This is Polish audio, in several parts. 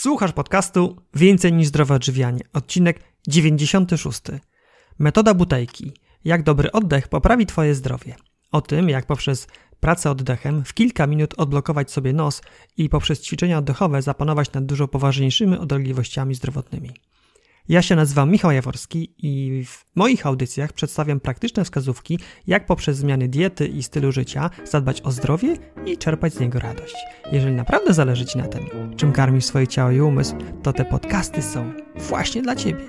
Słuchasz podcastu Więcej niż zdrowe odżywianie, odcinek 96. Metoda butelki. Jak dobry oddech poprawi Twoje zdrowie. O tym, jak poprzez pracę oddechem w kilka minut odblokować sobie nos i poprzez ćwiczenia oddechowe zapanować nad dużo poważniejszymi odlegliwościami zdrowotnymi. Ja się nazywam Michał Jaworski i w moich audycjach przedstawiam praktyczne wskazówki, jak poprzez zmiany diety i stylu życia zadbać o zdrowie i czerpać z niego radość. Jeżeli naprawdę zależy Ci na tym, czym karmisz swoje ciało i umysł, to te podcasty są właśnie dla Ciebie.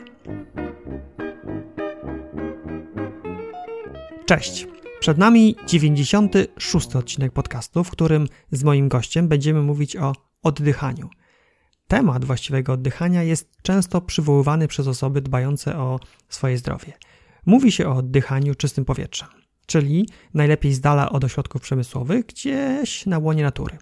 Cześć! Przed nami 96 odcinek podcastu, w którym z moim gościem będziemy mówić o oddychaniu – Temat właściwego oddychania jest często przywoływany przez osoby dbające o swoje zdrowie. Mówi się o oddychaniu czystym powietrzem, czyli najlepiej z dala od ośrodków przemysłowych, gdzieś na łonie natury.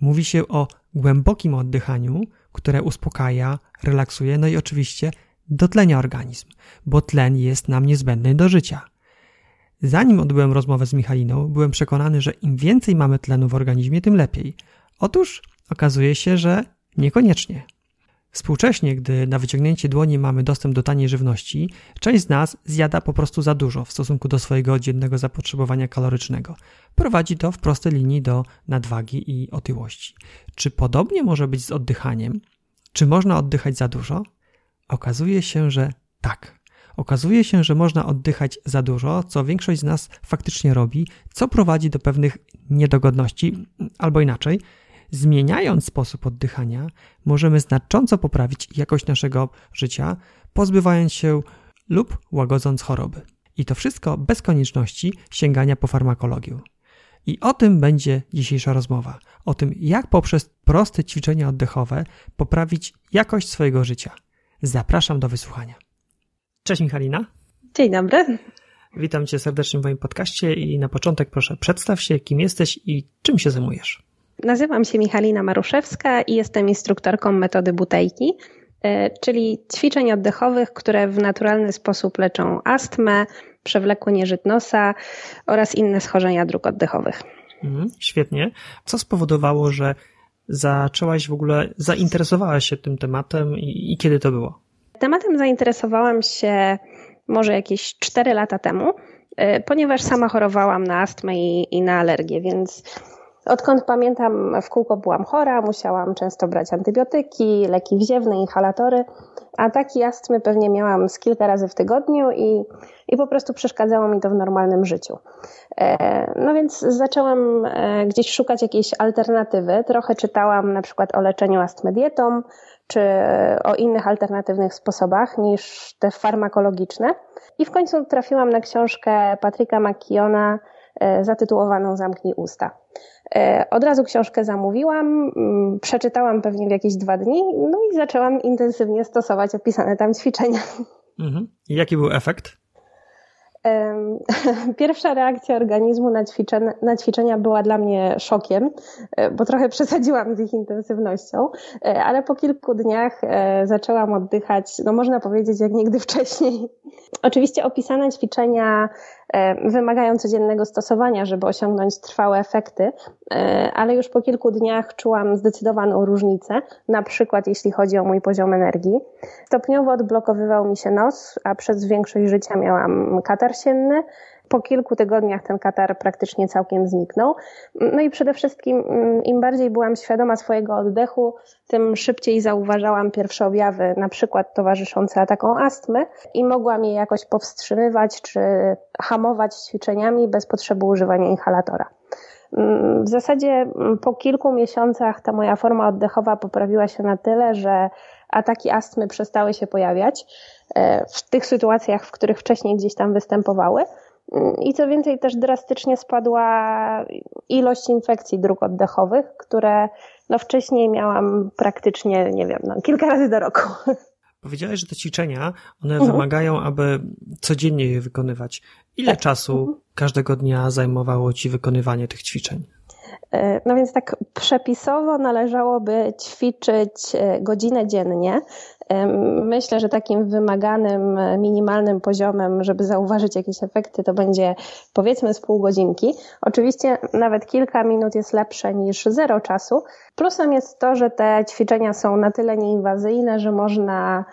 Mówi się o głębokim oddychaniu, które uspokaja, relaksuje, no i oczywiście dotlenia organizm, bo tlen jest nam niezbędny do życia. Zanim odbyłem rozmowę z Michaliną, byłem przekonany, że im więcej mamy tlenu w organizmie, tym lepiej. Otóż okazuje się, że Niekoniecznie. Współcześnie, gdy na wyciągnięcie dłoni mamy dostęp do taniej żywności, część z nas zjada po prostu za dużo w stosunku do swojego dziennego zapotrzebowania kalorycznego. Prowadzi to w prostej linii do nadwagi i otyłości. Czy podobnie może być z oddychaniem? Czy można oddychać za dużo? Okazuje się, że tak. Okazuje się, że można oddychać za dużo, co większość z nas faktycznie robi, co prowadzi do pewnych niedogodności, albo inaczej – Zmieniając sposób oddychania, możemy znacząco poprawić jakość naszego życia, pozbywając się lub łagodząc choroby. I to wszystko bez konieczności sięgania po farmakologię. I o tym będzie dzisiejsza rozmowa. O tym, jak poprzez proste ćwiczenia oddechowe poprawić jakość swojego życia. Zapraszam do wysłuchania. Cześć Michalina. Dzień dobry. Witam Cię serdecznie w moim podcaście i na początek proszę przedstaw się, kim jesteś i czym się zajmujesz. Nazywam się Michalina Maruszewska i jestem instruktorką metody butejki, e, czyli ćwiczeń oddechowych, które w naturalny sposób leczą astmę, przewlekłe nieżyt nosa oraz inne schorzenia dróg oddechowych. Mhm, świetnie. Co spowodowało, że zaczęłaś w ogóle, zainteresowałaś się tym tematem i, i kiedy to było? Tematem zainteresowałam się może jakieś 4 lata temu, e, ponieważ sama chorowałam na astmę i, i na alergię, więc Odkąd pamiętam, w kółko byłam chora, musiałam często brać antybiotyki, leki wziewne, inhalatory. Ataki astmy pewnie miałam z kilka razy w tygodniu i, i po prostu przeszkadzało mi to w normalnym życiu. E, no więc zaczęłam e, gdzieś szukać jakiejś alternatywy. Trochę czytałam na przykład o leczeniu astmy dietą, czy o innych alternatywnych sposobach niż te farmakologiczne. I w końcu trafiłam na książkę Patryka McKeona e, zatytułowaną Zamknij usta. E, od razu książkę zamówiłam, mm, przeczytałam pewnie w jakieś dwa dni, no i zaczęłam intensywnie stosować opisane tam ćwiczenia. Mhm. I jaki był efekt? Pierwsza reakcja organizmu na ćwiczenia, na ćwiczenia była dla mnie szokiem, e, bo trochę przesadziłam z ich intensywnością, e, ale po kilku dniach zaczęłam oddychać, no można powiedzieć, jak nigdy wcześniej. Oczywiście opisane ćwiczenia wymagają codziennego stosowania, żeby osiągnąć trwałe efekty, ale już po kilku dniach czułam zdecydowaną różnicę, na przykład jeśli chodzi o mój poziom energii. Stopniowo odblokowywał mi się nos, a przez większość życia miałam katar sienny. Po kilku tygodniach ten katar praktycznie całkiem zniknął. No i przede wszystkim mm, im bardziej byłam świadoma swojego oddechu, tym szybciej zauważałam pierwsze objawy, na przykład towarzyszące atakom astmy i mogłam je jakoś powstrzymywać czy hamować ćwiczeniami bez potrzeby używania inhalatora. Mm, w zasadzie mm, po kilku miesiącach ta moja forma oddechowa poprawiła się na tyle, że ataki astmy przestały się pojawiać e, w tych sytuacjach, w których wcześniej gdzieś tam występowały. I co więcej, też drastycznie spadła ilość infekcji dróg oddechowych, które no wcześniej miałam praktycznie, nie wiem, no, kilka razy do roku. Powiedziałeś, że te ćwiczenia, one mhm. wymagają, aby codziennie je wykonywać. Ile tak. czasu mhm. każdego dnia zajmowało Ci wykonywanie tych ćwiczeń? E, no więc tak przepisowo należałoby ćwiczyć e, godzinę dziennie. E, myślę, że takim wymaganym, minimalnym poziomem, żeby zauważyć jakieś efekty, to będzie powiedzmy z pół godzinki. Oczywiście nawet kilka minut jest lepsze niż zero czasu. Plusem jest to, że te ćwiczenia są na tyle nieinwazyjne, że można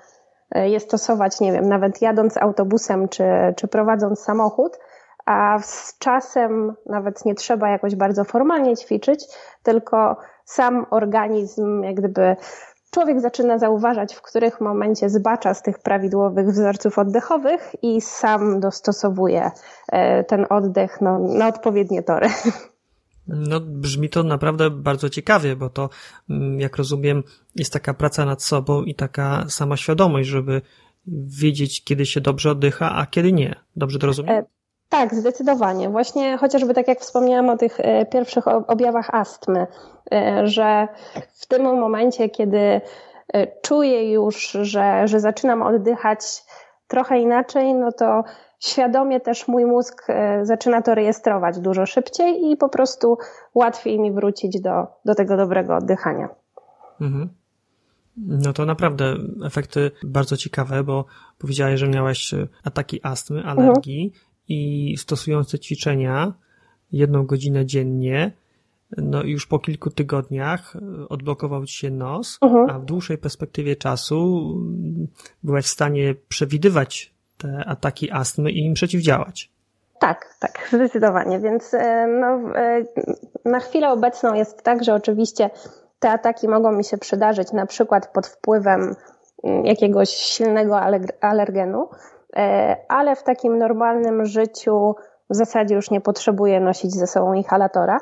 je stosować, nie wiem, nawet jadąc autobusem czy, czy prowadząc samochód a z czasem nawet nie trzeba jakoś bardzo formalnie ćwiczyć, tylko sam organizm, jak gdyby człowiek zaczyna zauważać, w których momencie zbacza z tych prawidłowych wzorców oddechowych i sam dostosowuje e, ten oddech no, na odpowiednie tory. No, brzmi to naprawdę bardzo ciekawie, bo to, mm, jak rozumiem, jest taka praca nad sobą i taka sama świadomość, żeby wiedzieć, kiedy się dobrze oddycha, a kiedy nie. Dobrze to rozumiem? Tak, zdecydowanie. Właśnie chociażby tak jak wspomniałam o tych e, pierwszych objawach astmy, e, że w tym momencie, kiedy e, czuję już, że, że zaczynam oddychać trochę inaczej, no to świadomie też mój mózg zaczyna to rejestrować dużo szybciej i po prostu łatwiej mi wrócić do, do tego dobrego oddychania. Mhm. No to naprawdę efekty bardzo ciekawe, bo powiedziałeś, że miałaś ataki astmy, alergii. Mhm i stosując te ćwiczenia jedną godzinę dziennie, no i już po kilku tygodniach odblokował ci się nos, uh-huh. a w dłuższej perspektywie czasu byłeś w stanie przewidywać te ataki astmy i im przeciwdziałać. Tak, tak, zdecydowanie. Więc e, no, e, na chwilę obecną jest tak, że oczywiście te ataki mogą mi się przydarzyć na przykład pod wpływem mm, jakiegoś silnego alergenu, E, ale w takim normalnym życiu w zasadzie już nie potrzebuję nosić ze sobą inhalatora,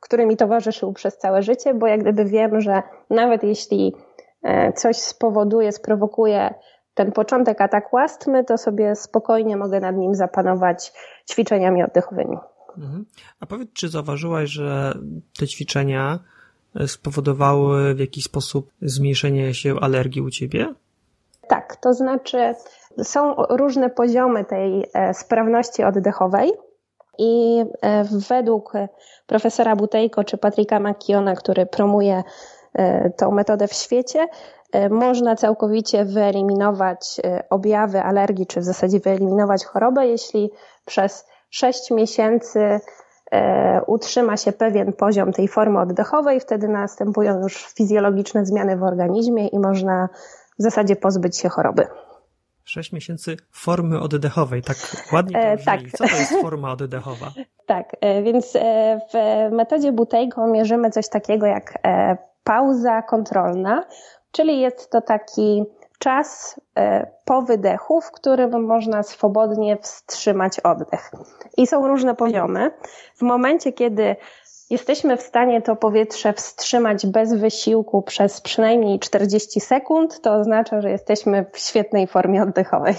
który mi towarzyszył przez całe życie, bo jak gdyby wiem, że nawet jeśli e, coś spowoduje, sprowokuje ten początek ataku astmy, to sobie spokojnie mogę nad nim zapanować ćwiczeniami oddechowymi. Mhm. A powiedz, czy zauważyłaś, że te ćwiczenia spowodowały w jakiś sposób zmniejszenie się alergii u ciebie? Tak, to znaczy są różne poziomy tej e, sprawności oddechowej i e, według profesora Butejko czy Patryka McKeona, który promuje e, tą metodę w świecie, można całkowicie wyeliminować objawy alergii, czy w zasadzie wyeliminować chorobę, jeśli przez 6 miesięcy utrzyma się pewien poziom tej formy oddechowej, wtedy następują już fizjologiczne zmiany w organizmie i można w zasadzie pozbyć się choroby. Sześć miesięcy formy oddechowej, tak ładnie to e, tak. Co to jest forma oddechowa? tak, e, więc e, w metodzie Butejko mierzymy coś takiego jak e, pauza kontrolna, czyli jest to taki czas po wydechu, w którym można swobodnie wstrzymać oddech. I są różne poziomy. W momencie, kiedy jesteśmy w stanie to powietrze wstrzymać bez wysiłku przez przynajmniej 40 sekund, to oznacza, że jesteśmy w świetnej formie oddechowej.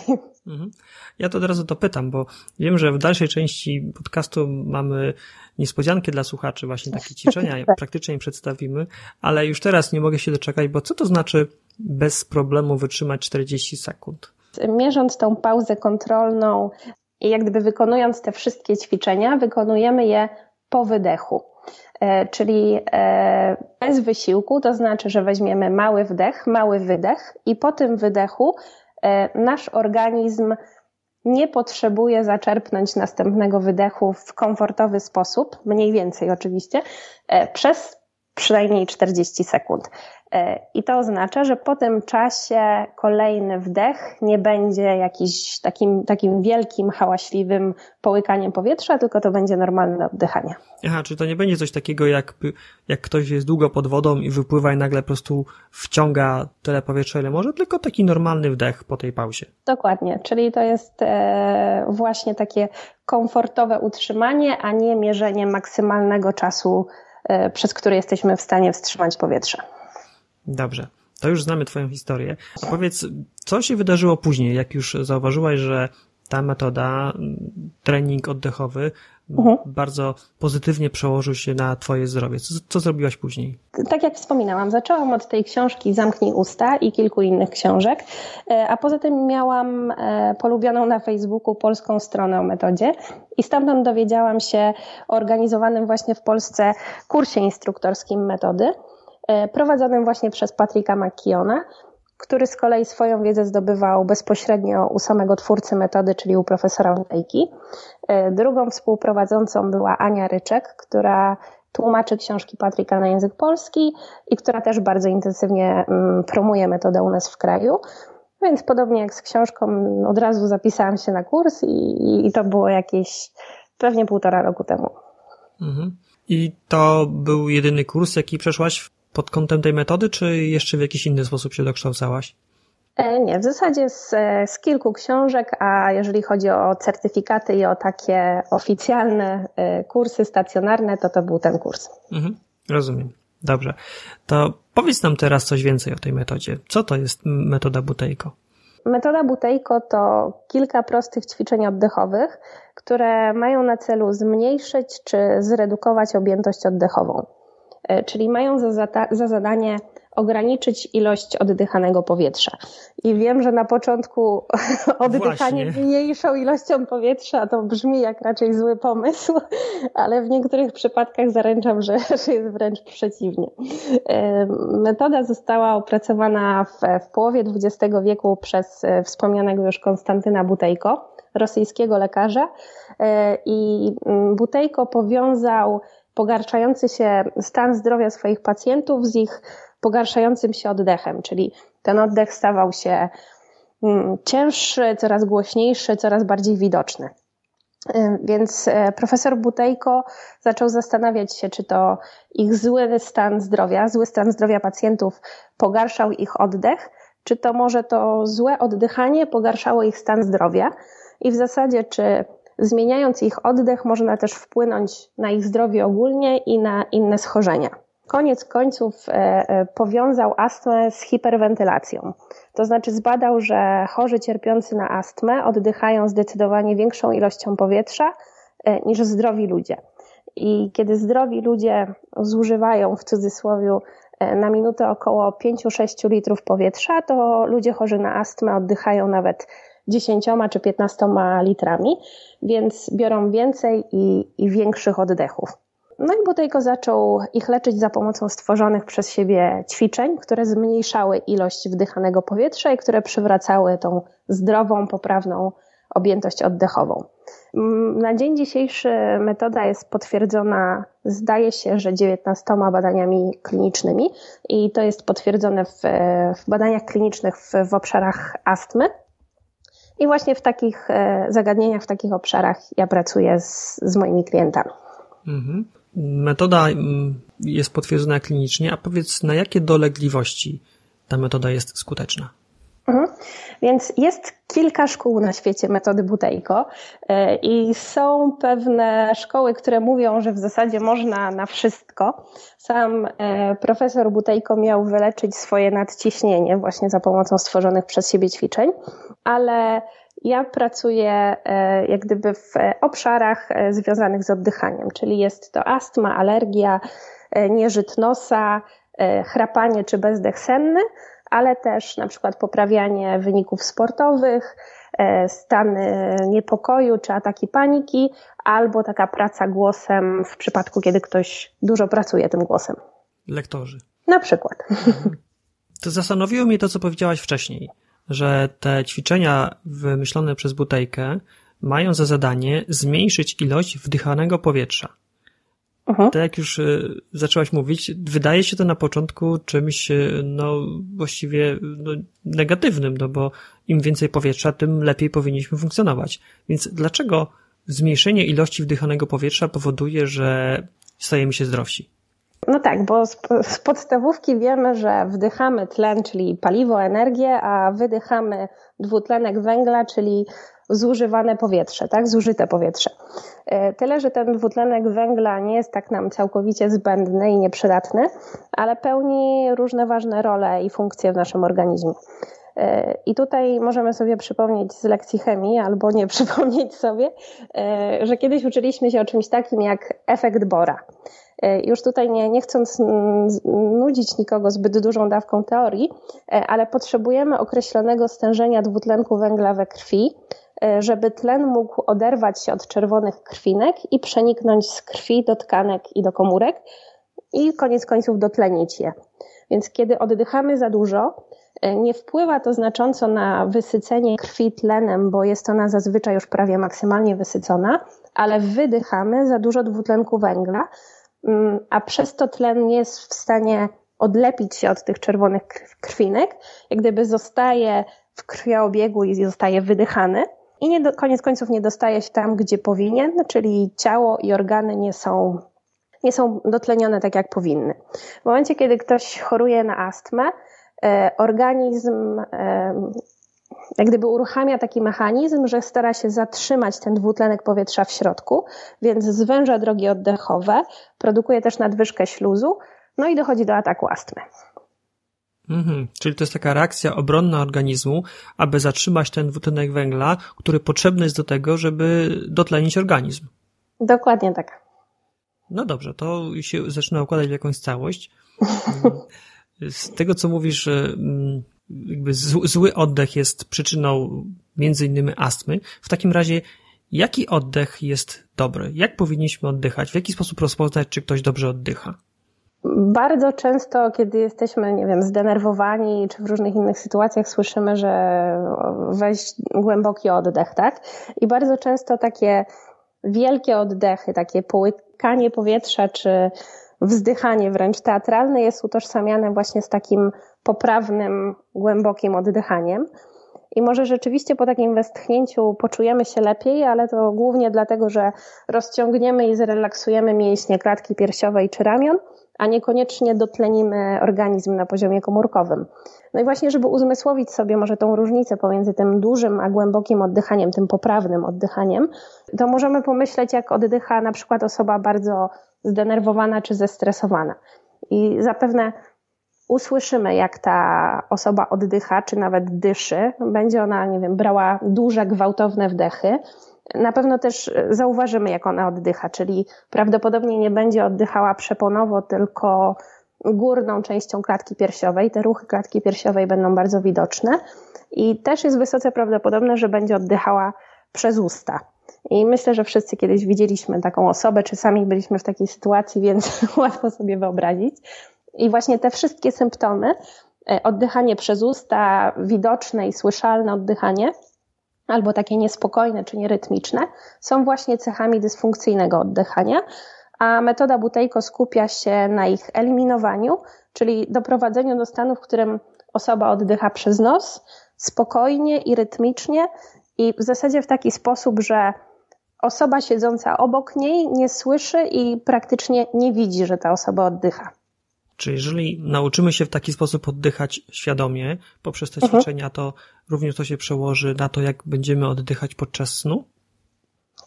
Mhm. Ja to od razu to pytam, bo wiem, że w dalszej części podcastu mamy niespodziankę dla słuchaczy, właśnie takie ćwiczenia praktycznie przedstawimy, ale już teraz nie mogę się doczekać, bo co to znaczy bez problemu wytrzymać 40 sekund? Mierząc tą pauzę kontrolną i jak gdyby wykonując te wszystkie ćwiczenia, wykonujemy je po wydechu. E, czyli e, bez wysiłku, to znaczy, że weźmiemy mały wdech, mały wydech i po tym wydechu e, nasz organizm nie potrzebuje zaczerpnąć następnego wydechu w komfortowy sposób, mniej więcej oczywiście, przez przynajmniej 40 sekund. E, I to oznacza, że po tym czasie kolejny wdech nie będzie jakiś takim, takim wielkim, hałaśliwym połykaniem powietrza, tylko to będzie normalne oddychanie. Aha, czy to nie będzie coś takiego, jak, jak ktoś jest długo pod wodą i wypływa i nagle po prostu wciąga tyle powietrza, ile może, tylko taki normalny wdech po tej pauzie. Dokładnie, czyli to jest e, właśnie takie komfortowe utrzymanie, a nie mierzenie maksymalnego czasu, przez który jesteśmy w stanie wstrzymać powietrze. Dobrze. To już znamy Twoją historię. A powiedz, co się wydarzyło później, jak już zauważyłaś, że ta metoda, trening oddechowy, mhm. bardzo pozytywnie przełożył się na Twoje zdrowie. Co, co zrobiłaś później? Tak jak wspominałam, zaczęłam od tej książki Zamknij Usta i kilku innych książek, e, a poza tym miałam e, polubioną na Facebooku polską stronę o metodzie i stamtąd dowiedziałam się o organizowanym właśnie w Polsce kursie instruktorskim metody, e, prowadzonym właśnie przez Patryka McKeona, który z kolei swoją wiedzę zdobywał bezpośrednio u samego twórcy metody, czyli u profesora Wejki. E, drugą współprowadzącą była Ania Ryczek, która tłumaczy książki Patryka na język polski i która też bardzo intensywnie mm, promuje metodę u nas w kraju. Więc podobnie jak z książką, od razu zapisałam się na kurs i, i to było jakieś pewnie półtora roku temu. Mhm. I to był jedyny kurs, jaki przeszłaś pod kątem tej metody, czy jeszcze w jakiś inny sposób się dokształcałaś? E, nie, w zasadzie z, z, kilku książek, a jeżeli chodzi o certyfikaty i o takie oficjalne e, kursy stacjonarne, to to był ten kurs. Mhm, rozumiem. Dobrze. To powiedz nam teraz coś więcej o tej metodzie. Co to jest metoda Butejko? Metoda Butejko to kilka prostych ćwiczeń oddechowych, które mają na celu zmniejszyć czy zredukować objętość oddechową. E, czyli mają za, za, za zadanie ograniczyć ilość oddychanego powietrza. I wiem, że na początku oddychanie Właśnie. mniejszą ilością powietrza to brzmi jak raczej zły pomysł, ale w niektórych przypadkach zaręczam, że, że jest wręcz przeciwnie. E, metoda została opracowana w, w połowie XX wieku przez e, wspomnianego już Konstantyna Butejko, rosyjskiego lekarza. I mm, Butejko powiązał pogarszający się stan zdrowia swoich pacjentów z ich pogarszającym się oddechem, czyli ten oddech stawał się mm, cięższy, coraz głośniejszy, coraz bardziej widoczny. Więc e, profesor Butejko zaczął zastanawiać się, czy to ich zły stan zdrowia, zły stan zdrowia pacjentów pogarszał ich oddech, czy to może to złe oddychanie pogarszało ich stan zdrowia i w zasadzie, czy zmieniając ich oddech, można też wpłynąć na ich zdrowie ogólnie i na inne schorzenia. Koniec końców e, e, powiązał astmę z hiperwentylacją. To znaczy zbadał, że chorzy cierpiący na astmę oddychają zdecydowanie większą ilością powietrza e, niż zdrowi ludzie. I kiedy zdrowi ludzie zużywają w cudzysłowie na minutę około 5-6 litrów powietrza, to ludzie chorzy na astmę oddychają nawet 10 czy 15 litrami, więc biorą więcej i, i większych oddechów. No i Butejko zaczął ich leczyć za pomocą stworzonych przez siebie ćwiczeń, które zmniejszały ilość wdychanego powietrza i które przywracały tą zdrową, poprawną objętość oddechową. Mm, na dzień dzisiejszy metoda jest potwierdzona, zdaje się, że 19 badaniami klinicznymi i to jest potwierdzone w, w badaniach klinicznych w, w obszarach astmy, i właśnie w takich e, zagadnieniach, w takich obszarach ja pracuję z, z moimi klientami. Mhm. Metoda mm, jest potwierdzona klinicznie, a powiedz, na jakie dolegliwości ta metoda jest skuteczna? Mhm. Więc jest kilka szkół na świecie metody Butejko e, i są pewne szkoły, które mówią, że w zasadzie można na wszystko. Sam e, profesor Butejko miał wyleczyć swoje nadciśnienie właśnie za pomocą stworzonych przez siebie ćwiczeń, ale ja pracuję e, jak gdyby w obszarach związanych z oddychaniem, czyli jest to astma, alergia, nieżyt nosa, chrapanie czy bezdech senny, ale też na przykład poprawianie wyników sportowych, e, stany niepokoju czy ataki paniki, albo taka praca głosem w przypadku, kiedy ktoś dużo pracuje tym głosem. Lektorzy. Na przykład. To zastanowiło mnie to, co powiedziałaś wcześniej, że te ćwiczenia wymyślone przez Butejkę mają za zadanie zmniejszyć ilość wdychanego powietrza. Mhm. Tak jak już y, zaczęłaś mówić, wydaje się to na początku czymś, y, no, właściwie no, negatywnym, no bo im więcej powietrza, tym lepiej powinniśmy funkcjonować. Więc dlaczego zmniejszenie ilości wdychanego powietrza powoduje, że stajemy się zdrowsi? No tak, bo z, z, podstawówki wiemy, że wdychamy tlen, czyli paliwo, energię, a wydychamy dwutlenek węgla, czyli zużywane powietrze, tak, zużyte powietrze. E, tyle, że ten dwutlenek węgla nie jest tak nam całkowicie zbędny i nieprzydatny, ale pełni różne ważne role i funkcje w naszym organizmie. I tutaj możemy sobie przypomnieć z lekcji chemii, albo nie przypomnieć sobie, że kiedyś uczyliśmy się o czymś takim jak efekt Bora. Już tutaj nie, nie chcąc nudzić nikogo zbyt dużą dawką teorii, ale potrzebujemy określonego stężenia dwutlenku węgla we krwi, żeby tlen mógł oderwać się od czerwonych krwinek i przeniknąć z krwi do tkanek i do komórek i koniec końców dotlenić je. Więc kiedy oddychamy za dużo, e, nie wpływa to znacząco na wysycenie krwi tlenem, bo jest ona zazwyczaj już prawie maksymalnie wysycona, ale wydychamy za dużo dwutlenku węgla, mm, a przez to tlen nie jest w stanie odlepić się od tych czerwonych krwinek, jak gdyby zostaje w krwioobiegu i zostaje wydychany i nie do, koniec końców nie dostaje się tam, gdzie powinien, czyli ciało i organy nie są nie są dotlenione tak, jak powinny. W momencie, kiedy ktoś choruje na astmę, e, organizm e, jak gdyby uruchamia taki mechanizm, że stara się zatrzymać ten dwutlenek powietrza w środku, więc zwęża drogi oddechowe, produkuje też nadwyżkę śluzu, no i dochodzi do ataku astmy. Mhm, czyli to jest taka reakcja obronna organizmu, aby zatrzymać ten dwutlenek węgla, który potrzebny jest do tego, żeby dotlenić organizm. Dokładnie tak. No dobrze, to się zaczyna układać w jakąś całość. Z tego, co mówisz, mm, jakby zły oddech jest przyczyną między innymi astmy, w takim razie jaki oddech jest dobry? Jak powinniśmy oddychać? W jaki sposób rozpoznać, czy ktoś dobrze oddycha? Bardzo często, kiedy jesteśmy, nie wiem, zdenerwowani, czy w różnych innych sytuacjach słyszymy, że weź głęboki oddech, tak? I bardzo często takie wielkie oddechy, takie połykanie powietrza, czy wzdychanie wręcz teatralne jest utożsamiane właśnie z takim poprawnym, głębokim oddychaniem. I może rzeczywiście po takim westchnięciu poczujemy się lepiej, ale to głównie dlatego, że rozciągniemy i zrelaksujemy mięśnie klatki piersiowej czy ramion, a niekoniecznie dotlenimy organizm na poziomie komórkowym. No i właśnie, żeby uzmysłowić sobie może tą różnicę pomiędzy tym dużym a głębokim oddychaniem, tym poprawnym oddychaniem, to możemy pomyśleć, jak oddycha na przykład osoba bardzo zdenerwowana czy zestresowana. I zapewne usłyszymy, jak ta osoba oddycha, czy nawet dyszy. Będzie ona, nie wiem, brała duże, gwałtowne wdechy. Na pewno też zauważymy, jak ona oddycha, czyli prawdopodobnie nie będzie oddychała przeponowo, tylko górną częścią klatki piersiowej. Te ruchy klatki piersiowej będą bardzo widoczne i też jest wysoce prawdopodobne, że będzie oddychała przez usta. I myślę, że wszyscy kiedyś widzieliśmy taką osobę, czy sami byliśmy w takiej sytuacji, więc łatwo sobie wyobrazić. I właśnie te wszystkie symptomy, e, oddychanie przez usta, widoczne i słyszalne oddychanie, albo takie niespokojne czy nierytmiczne, są właśnie cechami dysfunkcyjnego oddychania, a metoda Butejko skupia się na ich eliminowaniu, czyli doprowadzeniu do stanu, w którym osoba oddycha przez nos, spokojnie i rytmicznie i w zasadzie w taki sposób, że osoba siedząca obok niej nie słyszy i praktycznie nie widzi, że ta osoba oddycha. Czy jeżeli nauczymy się w taki sposób oddychać świadomie poprzez te mhm. ćwiczenia, to również to się przełoży na to, jak będziemy oddychać podczas snu?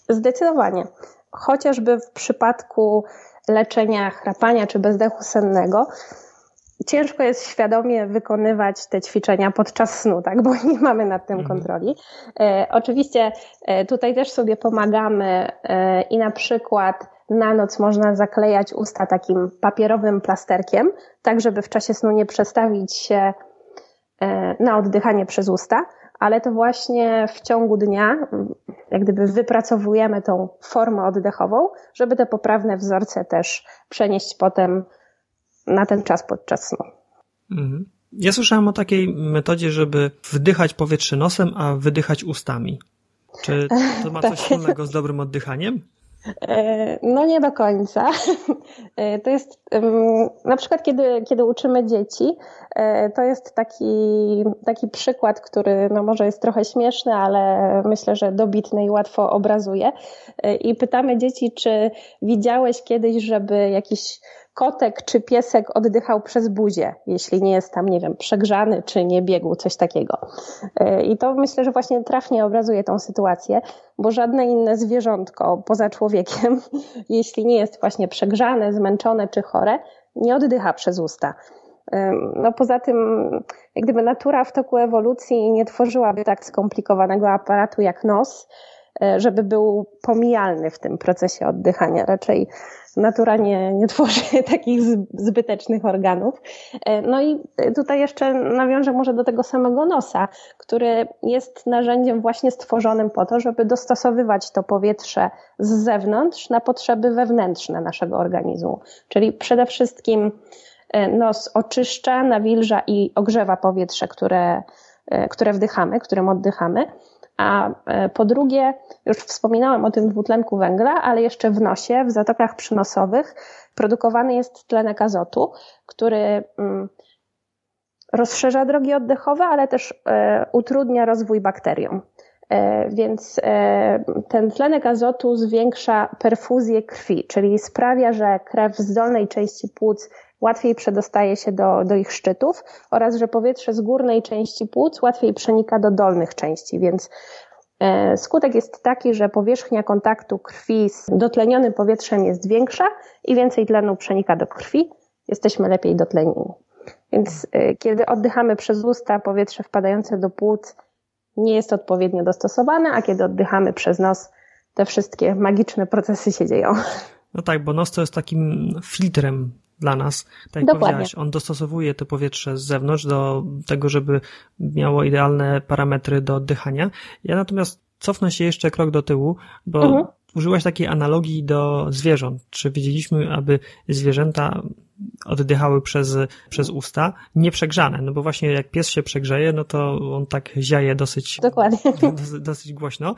Zdecydowanie. Chociażby w przypadku leczenia chrapania czy bezdechu sennego, ciężko jest świadomie wykonywać te ćwiczenia podczas snu, tak, bo nie mamy nad tym mhm. kontroli. E, oczywiście e, tutaj też sobie pomagamy e, i na przykład na noc można zaklejać usta takim papierowym plasterkiem, tak żeby w czasie snu nie przestawić się e, na oddychanie przez usta, ale to właśnie w ciągu dnia, jak gdyby wypracowujemy tą formę oddechową, żeby te poprawne wzorce też przenieść potem na ten czas podczas snu. Mhm. Ja słyszałem o takiej metodzie, żeby wdychać powietrze nosem, a wydychać ustami. Czy to ma coś tak. wspólnego z dobrym oddychaniem? E, no nie do końca. E, to jest na przykład, kiedy, kiedy uczymy dzieci, e, to jest taki, taki przykład, który no może jest trochę śmieszny, ale myślę, że dobitny i łatwo obrazuje. I pytamy dzieci, czy widziałeś kiedyś, żeby jakiś kotek czy piesek oddychał przez buzię, jeśli nie jest tam, nie wiem, przegrzany czy nie biegł, coś takiego. E, I to myślę, że właśnie trafnie obrazuje tą sytuację, bo żadne inne zwierzątko poza człowiekiem, jeśli nie jest właśnie przegrzane, zmęczone czy chore, nie oddycha przez usta. No poza tym, jak gdyby natura w toku ewolucji nie tworzyłaby tak skomplikowanego aparatu jak nos, e, żeby był pomijalny w tym procesie oddychania. Raczej natura nie, nie tworzy takich zbytecznych organów. E, no i tutaj jeszcze nawiążę może do tego samego nosa, który jest narzędziem właśnie stworzonym po to, żeby dostosowywać to powietrze z zewnątrz na potrzeby wewnętrzne naszego organizmu. Czyli przede wszystkim e, nos oczyszcza, nawilża i ogrzewa powietrze, które, e, które wdychamy, którym oddychamy a e, po drugie, już wspominałam o tym dwutlenku węgla, ale jeszcze w nosie, w zatokach przynosowych produkowany jest tlenek azotu, który mm, rozszerza drogi oddechowe, ale też e, utrudnia rozwój bakteriom. E, więc ten tlenek azotu zwiększa perfuzję krwi, czyli sprawia, że krew z dolnej części płuc łatwiej przedostaje się do, do ich szczytów oraz, że powietrze z górnej części płuc łatwiej przenika do dolnych części, więc e, Skutek jest taki, że powierzchnia kontaktu krwi z dotlenionym powietrzem jest większa i więcej tlenu przenika do krwi, jesteśmy lepiej dotlenieni. Więc e, kiedy oddychamy przez usta, powietrze wpadające do płuc nie jest odpowiednio dostosowane, a kiedy oddychamy przez nos, te wszystkie magiczne procesy się dzieją. No tak, bo nos to jest takim filtrem dla nas. Tak jak Dokładnie. powiedziałaś, on dostosowuje to powietrze z zewnątrz do tego, żeby miało idealne parametry do oddychania. Ja natomiast cofnę się jeszcze krok do tyłu, bo mhm. użyłaś takiej analogii do zwierząt. Czy wiedzieliśmy, aby zwierzęta oddychały przez, przez usta, nieprzegrzane, no bo właśnie jak pies się przegrzeje, no to on tak ziaje dosyć, Dokładnie. dosyć, dosyć głośno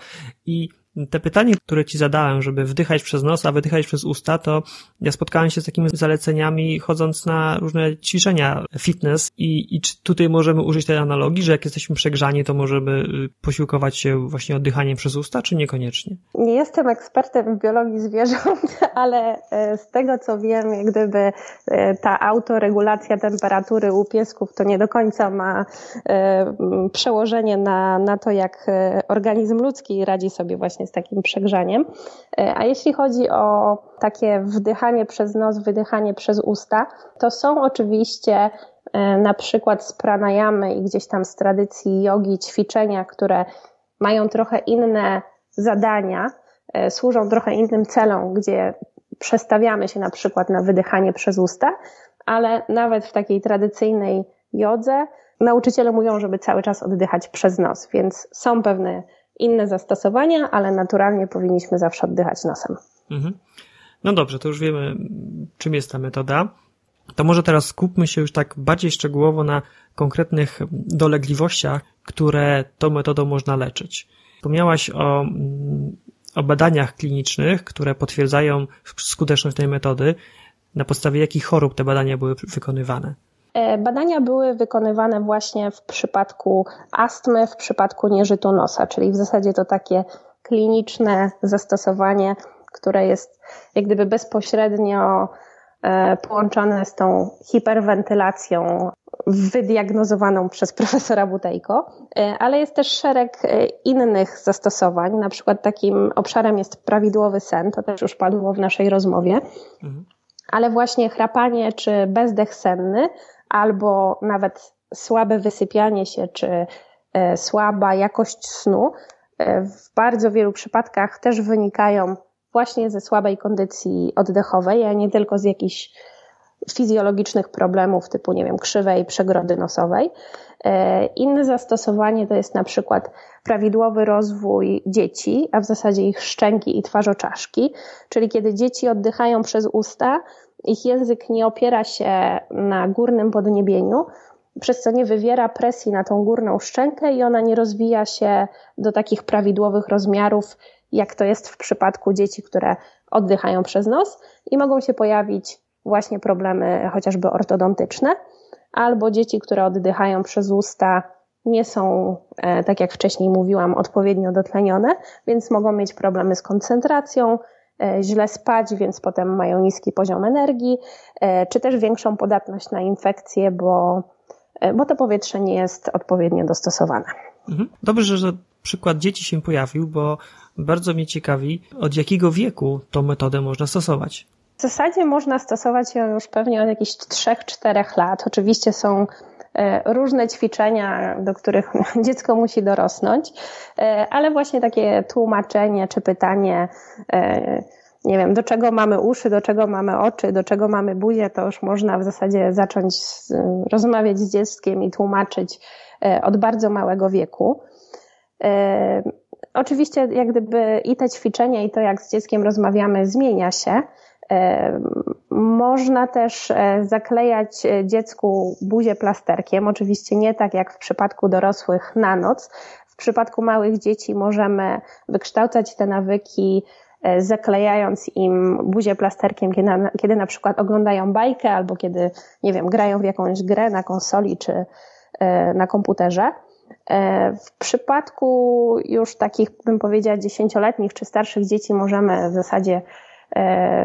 i te pytanie, które ci zadałem, żeby wdychać przez nos, a wydychać przez usta, to ja spotkałem się z takimi zaleceniami chodząc na różne ćwiczenia fitness i, i czy tutaj możemy użyć tej analogii, że jak jesteśmy przegrzani, to możemy y, posiłkować się właśnie oddychaniem przez usta, czy niekoniecznie? Nie jestem ekspertem w biologii zwierząt, ale e, z tego co wiem, jak gdyby e, ta autoregulacja temperatury u piesków to nie do końca ma e, przełożenie na, na to, jak organizm ludzki radzi sobie właśnie właśnie z takim przegrzaniem. E, a jeśli chodzi o takie wdychanie przez nos, wydychanie przez usta, to są oczywiście e, na przykład z pranayamy i gdzieś tam z tradycji jogi ćwiczenia, które mają trochę inne zadania, e, służą trochę innym celom, gdzie przestawiamy się na przykład na wydychanie przez usta, ale nawet w takiej tradycyjnej jodze nauczyciele mówią, żeby cały czas oddychać przez nos, więc są pewne inne zastosowania, ale naturalnie powinniśmy zawsze oddychać nosem. Mhm. No dobrze, to już wiemy, czym jest ta metoda. To może teraz skupmy się już tak bardziej szczegółowo na konkretnych dolegliwościach, które tą metodą można leczyć. Wspomniałaś o, o badaniach klinicznych, które potwierdzają skuteczność tej metody. Na podstawie jakich chorób te badania były wykonywane? E, badania były wykonywane właśnie w przypadku astmy, w przypadku nieżytu nosa, czyli w zasadzie to takie kliniczne zastosowanie, które jest jak gdyby bezpośrednio e, połączone z tą hiperwentylacją wydiagnozowaną przez profesora Butejko, e, ale jest też szereg innych zastosowań. Na przykład takim obszarem jest prawidłowy sen, to też już padło w naszej rozmowie. Mhm. Ale właśnie chrapanie czy bezdech senny albo nawet słabe wysypianie się, czy e, słaba jakość snu e, w bardzo wielu przypadkach też wynikają właśnie ze słabej kondycji oddechowej, a nie tylko z jakichś fizjologicznych problemów typu, nie wiem, krzywej przegrody nosowej. E, inne zastosowanie to jest na przykład prawidłowy rozwój dzieci, a w zasadzie ich szczęki i twarzoczaszki, czyli kiedy dzieci oddychają przez usta, ich język nie opiera się na górnym podniebieniu, przez co nie wywiera presji na tą górną szczękę i ona nie rozwija się do takich prawidłowych rozmiarów, jak to jest w przypadku dzieci, które oddychają przez nos i mogą się pojawić właśnie problemy chociażby ortodontyczne, albo dzieci, które oddychają przez usta, nie są, e, tak jak wcześniej mówiłam, odpowiednio dotlenione, więc mogą mieć problemy z koncentracją, źle spać, więc potem mają niski poziom energii, e, czy też większą podatność na infekcje, bo, e, bo to powietrze nie jest odpowiednio dostosowane. Mhm. Dobrze, że przykład dzieci się pojawił, bo bardzo mnie ciekawi, od jakiego wieku tą metodę można stosować. W zasadzie można stosować ją już pewnie od jakichś 3-4 lat. Oczywiście są e, różne ćwiczenia, do których dziecko musi dorosnąć, e, ale właśnie takie tłumaczenie czy pytanie, e, nie wiem, do czego mamy uszy, do czego mamy oczy, do czego mamy buzię, to już można w zasadzie zacząć rozmawiać z dzieckiem i tłumaczyć od bardzo małego wieku. Oczywiście, jak gdyby i te ćwiczenia, i to, jak z dzieckiem rozmawiamy, zmienia się. Można też e, zaklejać e, dziecku buzię plasterkiem, oczywiście nie tak jak w przypadku dorosłych na noc. W przypadku małych dzieci możemy wykształcać te nawyki, e, zaklejając im buzię plasterkiem, kiedy na, kiedy na przykład oglądają bajkę albo kiedy, nie wiem, grają w jakąś grę na konsoli czy na komputerze. W przypadku już takich, bym powiedziała, dziesięcioletnich czy starszych dzieci możemy w zasadzie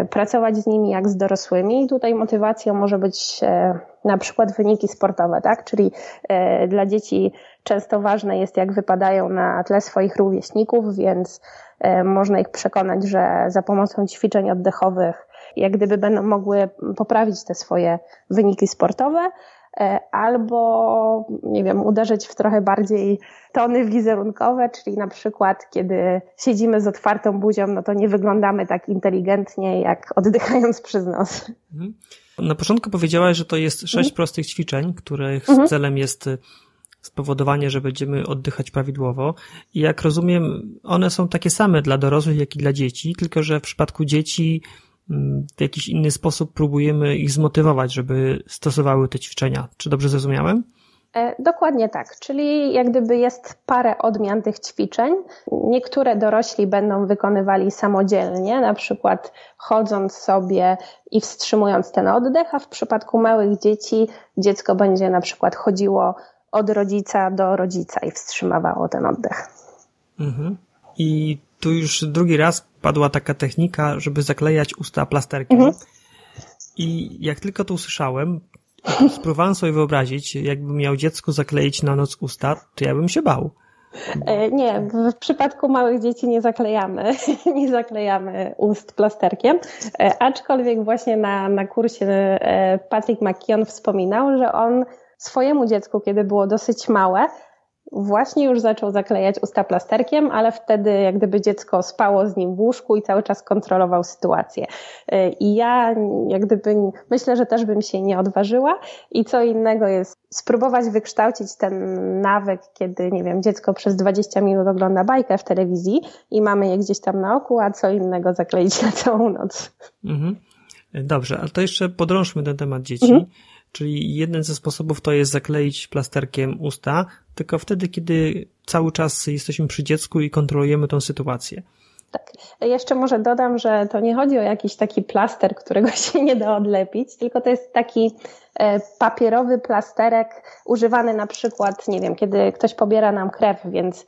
pracować z nimi jak z dorosłymi i tutaj motywacją może być e, na przykład wyniki sportowe, tak? Czyli e, dla dzieci często ważne jest, jak wypadają na tle swoich rówieśników, więc można ich przekonać, że za pomocą ćwiczeń oddechowych jak gdyby będą mogły poprawić te swoje wyniki sportowe, E, albo, nie wiem, uderzyć w trochę bardziej tony wizerunkowe, czyli na przykład, kiedy siedzimy z otwartą buzią, no to nie wyglądamy tak inteligentnie, jak oddychając przez nos. Mhm. Na początku powiedziałaś, że to jest sześć mhm. prostych ćwiczeń, których mhm. celem jest spowodowanie, że będziemy oddychać prawidłowo. I jak rozumiem, one są takie same dla dorosłych, jak i dla dzieci, tylko że w przypadku dzieci w jakiś inny sposób próbujemy ich zmotywować, żeby stosowały te ćwiczenia. Czy dobrze zrozumiałem? E, dokładnie tak, czyli jak gdyby jest parę odmian tych ćwiczeń. Niektóre dorośli będą wykonywali samodzielnie, na przykład chodząc sobie i wstrzymując ten oddech, a w przypadku małych dzieci dziecko będzie na przykład chodziło od rodzica do rodzica i wstrzymywało ten oddech. Mhm. I tu już drugi raz padła taka technika, żeby zaklejać usta plasterkiem. Mhm. I jak tylko to usłyszałem, spróbowałem sobie wyobrazić, jakbym miał dziecku zakleić na noc usta, to ja bym się bał. E, nie, w przypadku małych dzieci nie zaklejamy, nie zaklejamy ust plasterkiem, e, aczkolwiek właśnie na, na kursie e, Patrick McKeon wspominał, że on swojemu dziecku, kiedy było dosyć małe, właśnie już zaczął zaklejać usta plasterkiem, ale wtedy jak gdyby dziecko spało z nim w łóżku i cały czas kontrolował sytuację. Y, I ja jak gdyby myślę, że też bym się nie odważyła i co innego jest spróbować wykształcić ten nawyk, kiedy, nie wiem, dziecko przez 20 minut ogląda bajkę w telewizji i mamy je gdzieś tam na oku, a co innego zakleić na całą noc. Mhm. Dobrze, a to jeszcze podrążmy ten temat dzieci. Mhm. Czyli jeden ze sposobów to jest zakleić plasterkiem usta, tylko wtedy, kiedy cały czas jesteśmy przy dziecku i kontrolujemy tą sytuację. Tak. Jeszcze może dodam, że to nie chodzi o jakiś taki plaster, którego się nie da odlepić, tylko to jest taki e, papierowy plasterek używany na przykład, nie wiem, kiedy ktoś pobiera nam krew, więc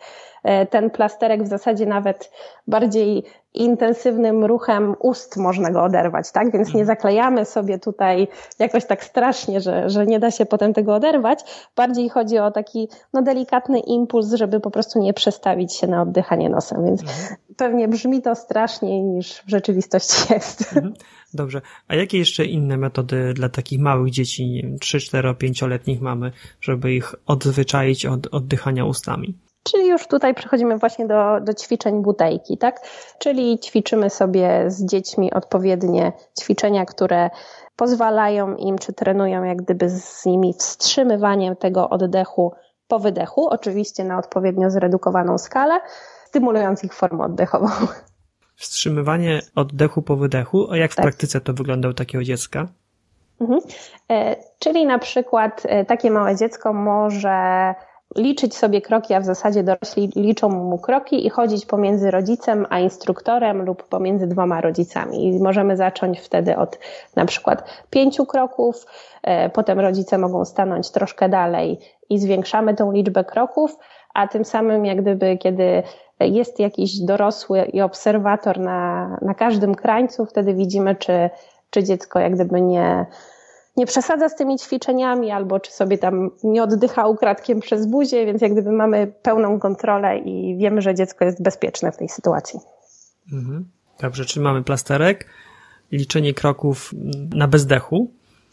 ten plasterek w zasadzie nawet bardziej intensywnym ruchem ust można go oderwać, tak? Więc nie mhm. zaklejamy sobie tutaj jakoś tak strasznie, że, że nie da się potem tego oderwać. Bardziej chodzi o taki no, delikatny impuls, żeby po prostu nie przestawić się na oddychanie nosem. Więc mhm. pewnie brzmi to straszniej niż w rzeczywistości jest. Mhm. Dobrze. A jakie jeszcze inne metody dla takich małych dzieci, nie wiem, 3, 4, 5-letnich mamy, żeby ich odzwyczaić od oddychania ustami? Czyli już tutaj przechodzimy właśnie do, do ćwiczeń butejki, tak? Czyli ćwiczymy sobie z dziećmi odpowiednie ćwiczenia, które pozwalają im, czy trenują jak gdyby z nimi wstrzymywaniem tego oddechu po wydechu, oczywiście na odpowiednio zredukowaną skalę, stymulując ich formę oddechową. Wstrzymywanie oddechu po wydechu, a jak w tak. praktyce to wygląda u takiego dziecka? Mhm. E, czyli na przykład e, takie małe dziecko może liczyć sobie kroki, a w zasadzie dorośli liczą mu kroki i chodzić pomiędzy rodzicem a instruktorem lub pomiędzy dwoma rodzicami. I możemy zacząć wtedy od na przykład pięciu kroków, e, potem rodzice mogą stanąć troszkę dalej i zwiększamy tą liczbę kroków, a tym samym jak gdyby kiedy jest jakiś dorosły i obserwator na, na każdym krańcu, wtedy widzimy, czy, czy dziecko jak gdyby nie, nie przesadza z tymi ćwiczeniami, albo czy sobie tam nie oddycha ukradkiem przez buzię, więc jak gdyby mamy pełną kontrolę i wiemy, że dziecko jest bezpieczne w tej sytuacji. Mhm. Dobrze, czy mamy plasterek? liczenie kroków na bezdechu.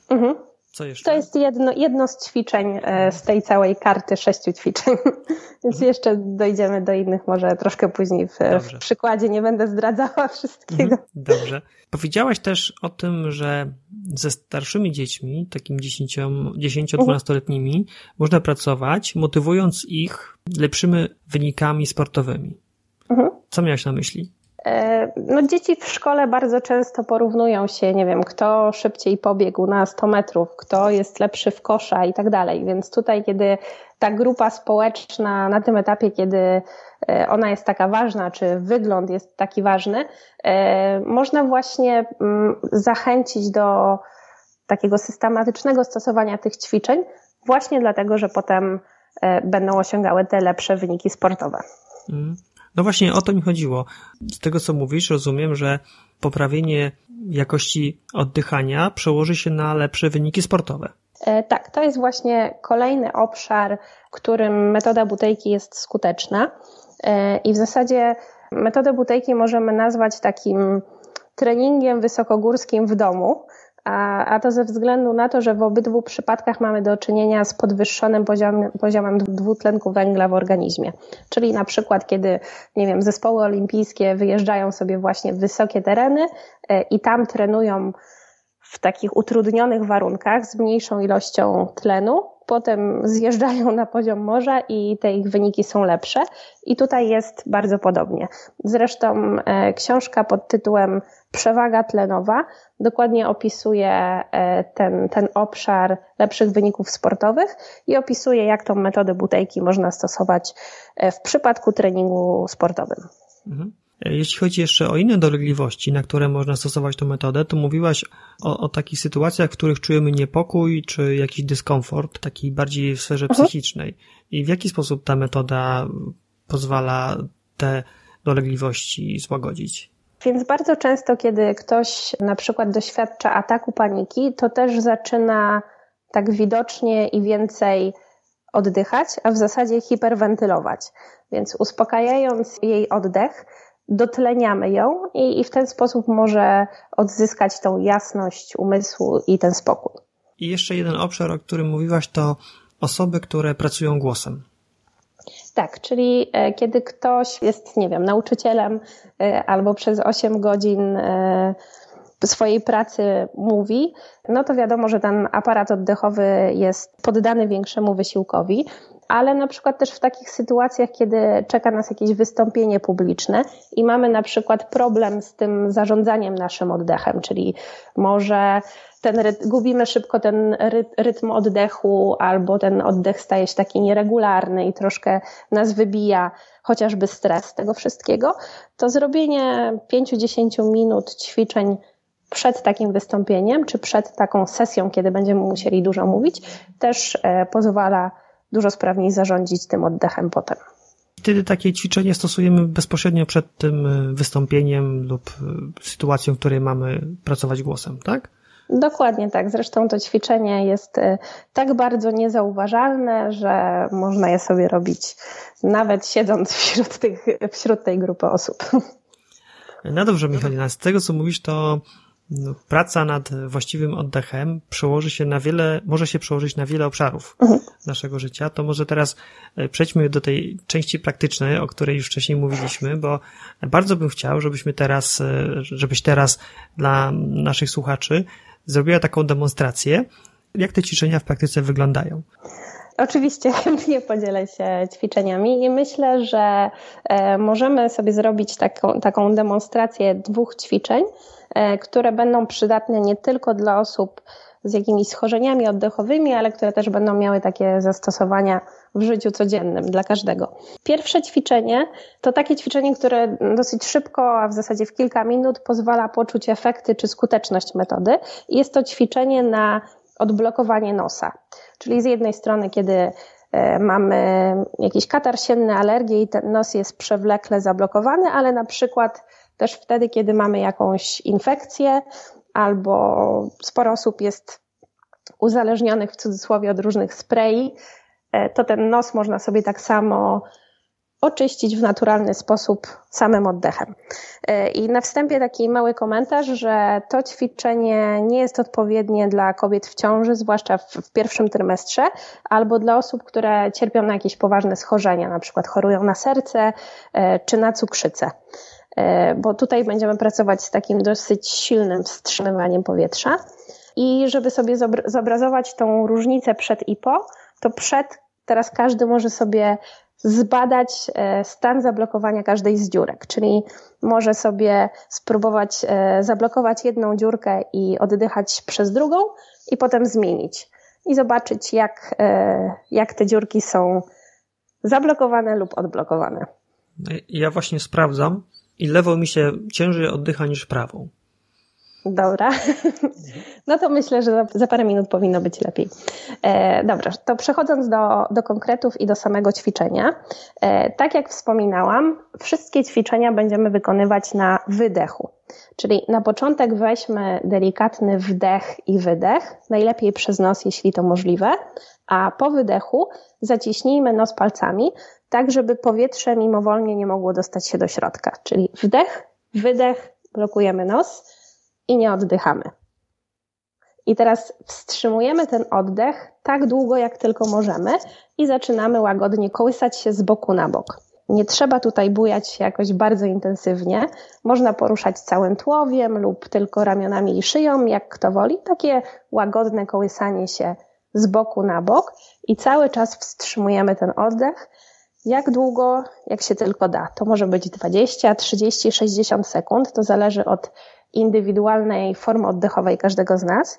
Mhm. Co jeszcze? To jest jedno, jedno z ćwiczeń e, z tej całej karty sześciu ćwiczeń. Więc mhm. jeszcze dojdziemy do innych może troszkę później w, w przykładzie. Nie będę zdradzała wszystkiego. Mhm. Dobrze. Powiedziałaś też o tym, że ze starszymi dziećmi, takimi 10-12-letnimi, mhm. można pracować, motywując ich lepszymi wynikami sportowymi. Mhm. Co miałaś na myśli? E, no, dzieci w szkole bardzo często porównują się, nie wiem, kto szybciej pobiegł na 100 metrów, kto jest lepszy w kosza i tak dalej. Więc tutaj, kiedy ta grupa społeczna na tym etapie, kiedy e, ona jest taka ważna, czy wygląd jest taki ważny, e, można właśnie mm, zachęcić do takiego systematycznego stosowania tych ćwiczeń, właśnie dlatego, że potem będą osiągały te lepsze wyniki sportowe. Mm. No właśnie o to mi chodziło. Z tego co mówisz, rozumiem, że poprawienie jakości oddychania przełoży się na lepsze wyniki sportowe. E, tak, to jest właśnie kolejny obszar, w którym metoda butejki jest skuteczna. E, I w zasadzie metodę butejki możemy nazwać takim treningiem wysokogórskim w domu, a, a to ze względu na to, że w obydwu przypadkach mamy do czynienia z podwyższonym poziomem, poziomem dwutlenku węgla w organizmie. Czyli na przykład, kiedy, nie wiem, zespoły olimpijskie wyjeżdżają sobie właśnie w wysokie tereny e, i tam trenują w takich utrudnionych warunkach z mniejszą ilością tlenu, potem zjeżdżają na poziom morza i te ich wyniki są lepsze. I tutaj jest bardzo podobnie. Zresztą e, książka pod tytułem Przewaga tlenowa dokładnie opisuje e, ten, ten obszar lepszych wyników sportowych i opisuje, jak tą metodę butejki można stosować e, w przypadku treningu sportowym. Mhm. Jeśli chodzi jeszcze o inne dolegliwości, na które można stosować tę metodę, to mówiłaś o, o takich sytuacjach, w których czujemy niepokój czy jakiś dyskomfort, taki bardziej w sferze mhm. psychicznej. I w jaki sposób ta metoda pozwala te dolegliwości złagodzić? Więc bardzo często, kiedy ktoś na przykład doświadcza ataku paniki, to też zaczyna tak widocznie i więcej oddychać, a w zasadzie hiperwentylować. Więc uspokajając jej oddech, dotleniamy ją i, i w ten sposób może odzyskać tą jasność umysłu i ten spokój. I jeszcze jeden obszar, o którym mówiłaś, to osoby, które pracują głosem. Tak, czyli e, kiedy ktoś jest, nie wiem, nauczycielem e, albo przez 8 godzin e, swojej pracy mówi, no to wiadomo, że ten aparat oddechowy jest poddany większemu wysiłkowi, ale na przykład też w takich sytuacjach, kiedy czeka nas jakieś wystąpienie publiczne i mamy na przykład problem z tym zarządzaniem naszym oddechem, czyli może ten rytm, gubimy szybko ten rytm oddechu, albo ten oddech staje się taki nieregularny i troszkę nas wybija chociażby stres tego wszystkiego, to zrobienie 5-10 minut ćwiczeń przed takim wystąpieniem, czy przed taką sesją, kiedy będziemy musieli dużo mówić, też e, pozwala dużo sprawniej zarządzić tym oddechem potem. Wtedy takie ćwiczenie stosujemy bezpośrednio przed tym e, wystąpieniem lub e, sytuacją, w której mamy pracować głosem, tak? Dokładnie tak. Zresztą to ćwiczenie jest e, tak bardzo niezauważalne, że można je sobie robić nawet siedząc wśród, tych, wśród tej grupy osób. No dobrze, Michalina, z tego co mówisz, to praca nad właściwym oddechem przełoży się na wiele, może się przełożyć na wiele obszarów mhm. naszego życia. To może teraz e, przejdźmy do tej części praktycznej, o której już wcześniej mówiliśmy, bo bardzo bym chciał, żebyśmy teraz, e, żebyś teraz dla naszych słuchaczy zrobiła taką demonstrację, jak te ćwiczenia w praktyce wyglądają. Oczywiście chętnie podzielę się ćwiczeniami i myślę, że e, możemy sobie zrobić taką, taką demonstrację dwóch ćwiczeń, które będą przydatne nie tylko dla osób z jakimiś schorzeniami oddechowymi, ale które też będą miały takie zastosowania w życiu codziennym dla każdego. Pierwsze ćwiczenie to takie ćwiczenie, które dosyć szybko, a w zasadzie w kilka minut pozwala poczuć efekty czy skuteczność metody. Jest to ćwiczenie na odblokowanie nosa. Czyli z jednej strony, kiedy e, mamy jakiś katar sienny, alergię i ten nos jest przewlekle zablokowany, ale na przykład też wtedy, kiedy mamy jakąś infekcję albo sporo osób jest uzależnionych w cudzysłowie od różnych sprayi, e, to ten nos można sobie tak samo oczyścić w naturalny sposób samym oddechem. E, I na wstępie taki mały komentarz, że to ćwiczenie nie jest odpowiednie dla kobiet w ciąży, zwłaszcza w, w pierwszym trymestrze, albo dla osób, które cierpią na jakieś poważne schorzenia, na przykład chorują na serce e, czy na cukrzycę bo tutaj będziemy pracować z takim dosyć silnym wstrzymywaniem powietrza. I żeby sobie zobrazować tą różnicę przed IPO, to przed teraz każdy może sobie zbadać e, stan zablokowania każdej z dziurek, czyli może sobie spróbować e, zablokować jedną dziurkę i oddychać przez drugą i potem zmienić i zobaczyć jak, e, jak te dziurki są zablokowane lub odblokowane. Ja właśnie sprawdzam i lewą mi się ciężej oddycha niż prawą. Dobra. No to myślę, że za, parę minut powinno być lepiej. E, dobrze, to przechodząc do, do konkretów i do samego ćwiczenia. E, tak jak wspominałam, wszystkie ćwiczenia będziemy wykonywać na wydechu. Czyli na początek weźmy delikatny wdech i wydech, najlepiej przez nos, jeśli to możliwe, a po wydechu zaciśnijmy nos palcami, tak żeby powietrze mimowolnie nie mogło dostać się do środka. Czyli wdech, wydech, blokujemy nos i nie oddychamy. I teraz wstrzymujemy ten oddech tak długo, jak tylko możemy i zaczynamy łagodnie kołysać się z boku na bok. Nie trzeba tutaj bujać się jakoś bardzo intensywnie. Można poruszać całym tłowiem lub tylko ramionami i szyją, jak kto woli. Takie łagodne kołysanie się z boku na bok i cały czas wstrzymujemy ten oddech. Jak długo, jak się tylko da. To może być 20, 30, 60 sekund. To zależy od indywidualnej formy oddechowej każdego z nas.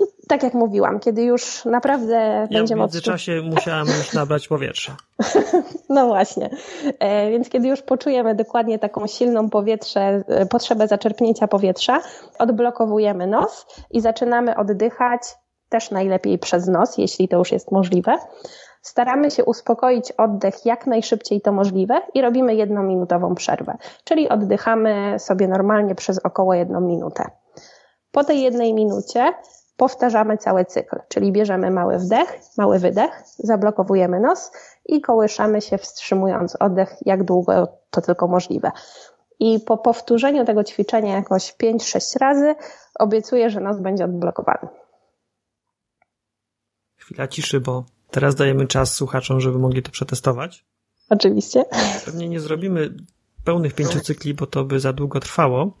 I tak jak mówiłam, kiedy już naprawdę ja będziemy... w międzyczasie odczuć... musiałam już nabrać powietrza. no właśnie. E, więc kiedy już poczujemy dokładnie taką silną powietrze, e, potrzebę zaczerpnięcia powietrza, odblokowujemy nos i zaczynamy oddychać też najlepiej przez nos, jeśli to już jest możliwe. Staramy się uspokoić oddech jak najszybciej to możliwe i robimy jednominutową przerwę, czyli oddychamy sobie normalnie przez około jedną minutę. Po tej jednej minucie powtarzamy cały cykl, czyli bierzemy mały wdech, mały wydech, zablokowujemy nos i kołyszamy się wstrzymując oddech jak długo to tylko możliwe. I po powtórzeniu tego ćwiczenia jakoś 5-6 razy obiecuję, że nos będzie odblokowany. Chwila ciszy, bo Teraz dajemy czas słuchaczom, żeby mogli to przetestować. Oczywiście. Pewnie nie zrobimy pełnych pięciu cykli, bo to by za długo trwało.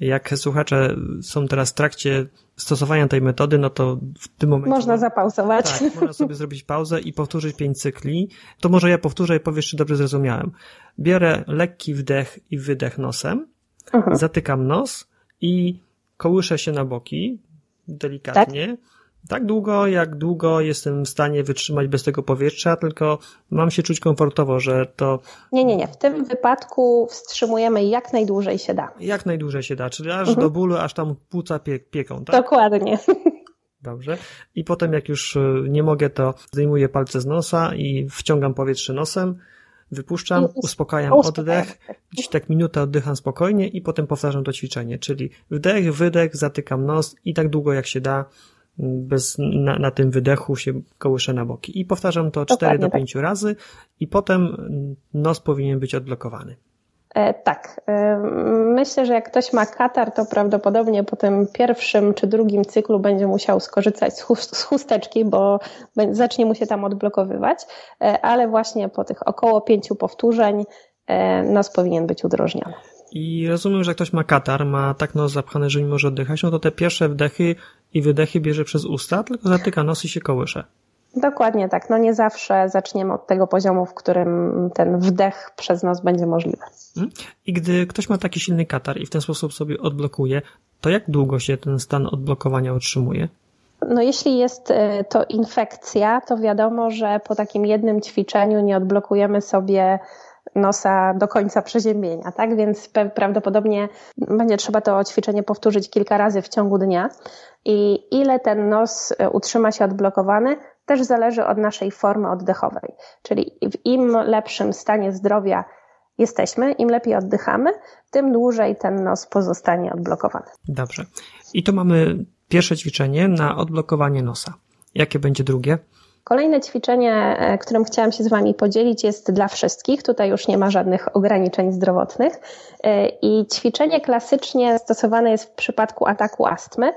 Jak słuchacze są teraz w trakcie stosowania tej metody, no to w tym momencie. Można zapauzować. Tak, można sobie zrobić pauzę i powtórzyć pięć cykli. To może ja powtórzę i powiesz, czy dobrze zrozumiałem. Biorę lekki wdech i wydech nosem, mhm. zatykam nos i kołyszę się na boki delikatnie. Tak? Tak długo, jak długo jestem w stanie wytrzymać bez tego powietrza, tylko mam się czuć komfortowo, że to. Nie, nie, nie. W tym wypadku wstrzymujemy jak najdłużej się da. Jak najdłużej się da, czyli aż mhm. do bólu, aż tam płuca pie pieką, tak? Dokładnie. Dobrze. I potem, jak już y, nie mogę, to zdejmuję palce z nosa i wciągam powietrze nosem, wypuszczam, uspokajam oddech, gdzieś tak minutę oddycham spokojnie i potem powtarzam to ćwiczenie, czyli wdech, wydech, zatykam nos i tak długo jak się da bez, na, na tym wydechu się kołyszę na boki. I powtarzam to 4 do 5 tak. razy i potem nos powinien być odblokowany. E, tak. E, myślę, że jak ktoś ma katar, to prawdopodobnie po tym pierwszym czy drugim cyklu będzie musiał skorzystać z chusteczki, bo zacznie mu się tam odblokowywać, e, ale właśnie po tych około pięciu powtórzeń nos powinien być udrożniony. I rozumiem, że jak ktoś ma katar, ma tak nos zapchany, że nie może oddychać, no to te pierwsze wdechy i wydechy bierze przez usta, tylko zatyka nos i się kołysze. Dokładnie tak. No nie zawsze zaczniemy od tego poziomu, w którym ten wdech przez nos będzie możliwy. Mhm. I gdy ktoś ma taki silny katar i w ten sposób sobie odblokuje, to jak długo się ten stan odblokowania utrzymuje? No jeśli jest y, to infekcja, to wiadomo, że po takim jednym ćwiczeniu nie odblokujemy sobie nosa do końca przeziębienia, tak? Więc prawdopodobnie będzie trzeba to ćwiczenie powtórzyć kilka razy w ciągu dnia. I ile ten nos e, utrzyma się odblokowany, też zależy od naszej formy oddechowej. Czyli w im lepszym stanie zdrowia jesteśmy, im lepiej oddychamy, tym dłużej ten nos pozostanie odblokowany. Dobrze. I to mamy pierwsze ćwiczenie na odblokowanie nosa. Jakie będzie drugie? Kolejne ćwiczenie, e, którym chciałam się z Wami podzielić, jest dla wszystkich. Tutaj już nie ma żadnych ograniczeń zdrowotnych. E, I ćwiczenie klasycznie stosowane jest w przypadku ataku astmy,